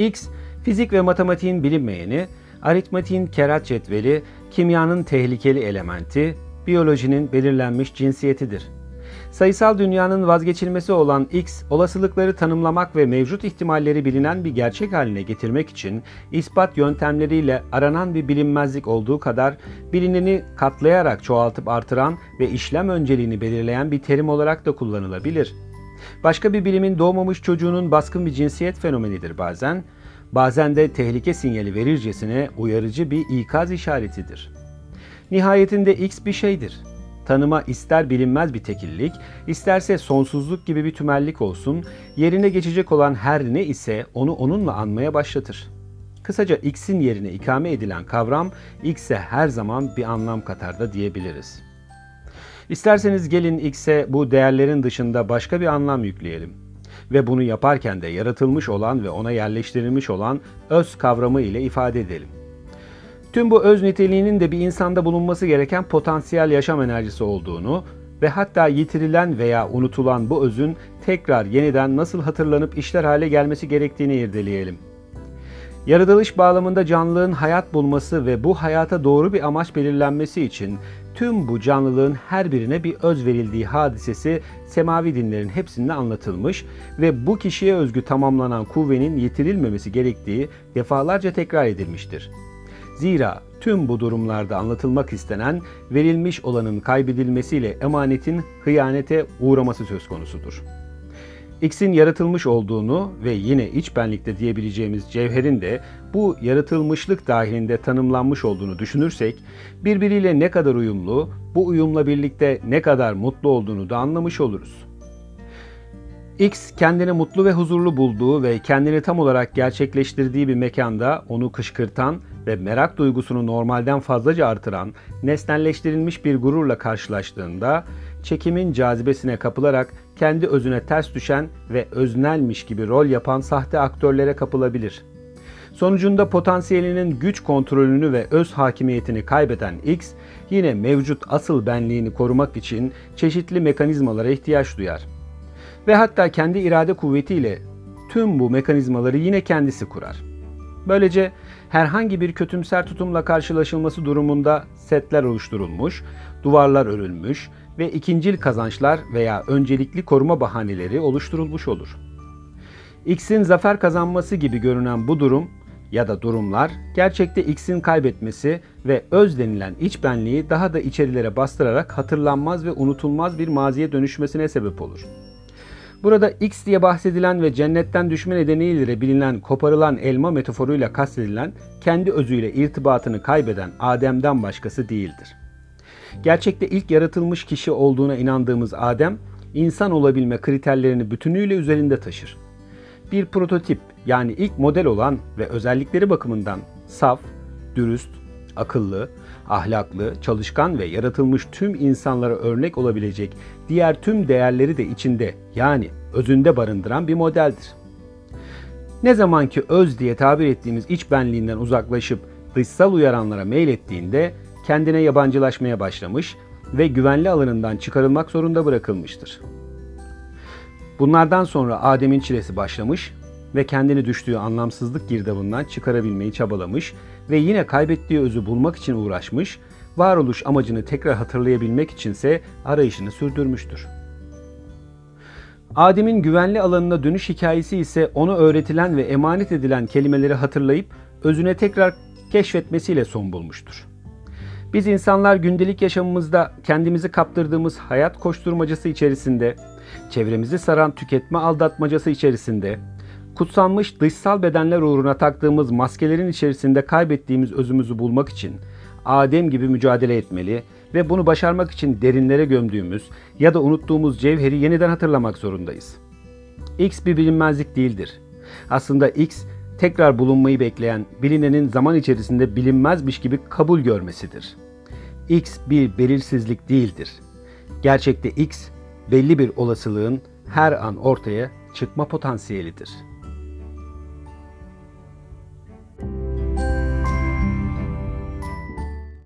X, fizik ve matematiğin bilinmeyeni, aritmatiğin kerat cetveli, kimyanın tehlikeli elementi, biyolojinin belirlenmiş cinsiyetidir. Sayısal dünyanın vazgeçilmesi olan X, olasılıkları tanımlamak ve mevcut ihtimalleri bilinen bir gerçek haline getirmek için ispat yöntemleriyle aranan bir bilinmezlik olduğu kadar bilineni katlayarak çoğaltıp artıran ve işlem önceliğini belirleyen bir terim olarak da kullanılabilir. Başka bir bilimin doğmamış çocuğunun baskın bir cinsiyet fenomenidir bazen, bazen de tehlike sinyali verircesine uyarıcı bir ikaz işaretidir. Nihayetinde X bir şeydir. Tanıma ister bilinmez bir tekillik, isterse sonsuzluk gibi bir tümellik olsun, yerine geçecek olan her ne ise onu onunla anmaya başlatır. Kısaca X'in yerine ikame edilen kavram X'e her zaman bir anlam katar da diyebiliriz. İsterseniz gelin X'e bu değerlerin dışında başka bir anlam yükleyelim. Ve bunu yaparken de yaratılmış olan ve ona yerleştirilmiş olan öz kavramı ile ifade edelim. Tüm bu öz niteliğinin de bir insanda bulunması gereken potansiyel yaşam enerjisi olduğunu ve hatta yitirilen veya unutulan bu özün tekrar yeniden nasıl hatırlanıp işler hale gelmesi gerektiğini irdeleyelim. Yaratılış bağlamında canlılığın hayat bulması ve bu hayata doğru bir amaç belirlenmesi için tüm bu canlılığın her birine bir öz verildiği hadisesi semavi dinlerin hepsinde anlatılmış ve bu kişiye özgü tamamlanan kuvvenin yitirilmemesi gerektiği defalarca tekrar edilmiştir. Zira tüm bu durumlarda anlatılmak istenen verilmiş olanın kaybedilmesiyle emanetin hıyanete uğraması söz konusudur. X'in yaratılmış olduğunu ve yine iç benlikte diyebileceğimiz cevherin de bu yaratılmışlık dahilinde tanımlanmış olduğunu düşünürsek, birbiriyle ne kadar uyumlu, bu uyumla birlikte ne kadar mutlu olduğunu da anlamış oluruz. X kendini mutlu ve huzurlu bulduğu ve kendini tam olarak gerçekleştirdiği bir mekanda onu kışkırtan ve merak duygusunu normalden fazlaca artıran nesnelleştirilmiş bir gururla karşılaştığında çekimin cazibesine kapılarak kendi özüne ters düşen ve öznelmiş gibi rol yapan sahte aktörlere kapılabilir. Sonucunda potansiyelinin güç kontrolünü ve öz hakimiyetini kaybeden X, yine mevcut asıl benliğini korumak için çeşitli mekanizmalara ihtiyaç duyar. Ve hatta kendi irade kuvvetiyle tüm bu mekanizmaları yine kendisi kurar. Böylece herhangi bir kötümser tutumla karşılaşılması durumunda setler oluşturulmuş, duvarlar örülmüş ve ikincil kazançlar veya öncelikli koruma bahaneleri oluşturulmuş olur. X'in zafer kazanması gibi görünen bu durum ya da durumlar gerçekte X'in kaybetmesi ve öz denilen iç benliği daha da içerilere bastırarak hatırlanmaz ve unutulmaz bir maziye dönüşmesine sebep olur. Burada X diye bahsedilen ve cennetten düşme nedeniyle bilinen koparılan elma metaforuyla kastedilen kendi özüyle irtibatını kaybeden Adem'den başkası değildir. Gerçekte ilk yaratılmış kişi olduğuna inandığımız Adem, insan olabilme kriterlerini bütünüyle üzerinde taşır. Bir prototip yani ilk model olan ve özellikleri bakımından saf, dürüst, akıllı, ahlaklı, çalışkan ve yaratılmış tüm insanlara örnek olabilecek diğer tüm değerleri de içinde yani özünde barındıran bir modeldir. Ne zaman ki öz diye tabir ettiğimiz iç benliğinden uzaklaşıp dışsal uyaranlara meylettiğinde kendine yabancılaşmaya başlamış ve güvenli alanından çıkarılmak zorunda bırakılmıştır. Bunlardan sonra Adem'in çilesi başlamış ve kendini düştüğü anlamsızlık girdabından çıkarabilmeyi çabalamış ve yine kaybettiği özü bulmak için uğraşmış, varoluş amacını tekrar hatırlayabilmek içinse arayışını sürdürmüştür. Adem'in güvenli alanına dönüş hikayesi ise onu öğretilen ve emanet edilen kelimeleri hatırlayıp özüne tekrar keşfetmesiyle son bulmuştur. Biz insanlar gündelik yaşamımızda kendimizi kaptırdığımız hayat koşturmacası içerisinde, çevremizi saran tüketme aldatmacası içerisinde, kutsanmış dışsal bedenler uğruna taktığımız maskelerin içerisinde kaybettiğimiz özümüzü bulmak için Adem gibi mücadele etmeli ve bunu başarmak için derinlere gömdüğümüz ya da unuttuğumuz cevheri yeniden hatırlamak zorundayız. X bir bilinmezlik değildir. Aslında X tekrar bulunmayı bekleyen bilinenin zaman içerisinde bilinmezmiş gibi kabul görmesidir. X bir belirsizlik değildir. Gerçekte X belli bir olasılığın her an ortaya çıkma potansiyelidir.''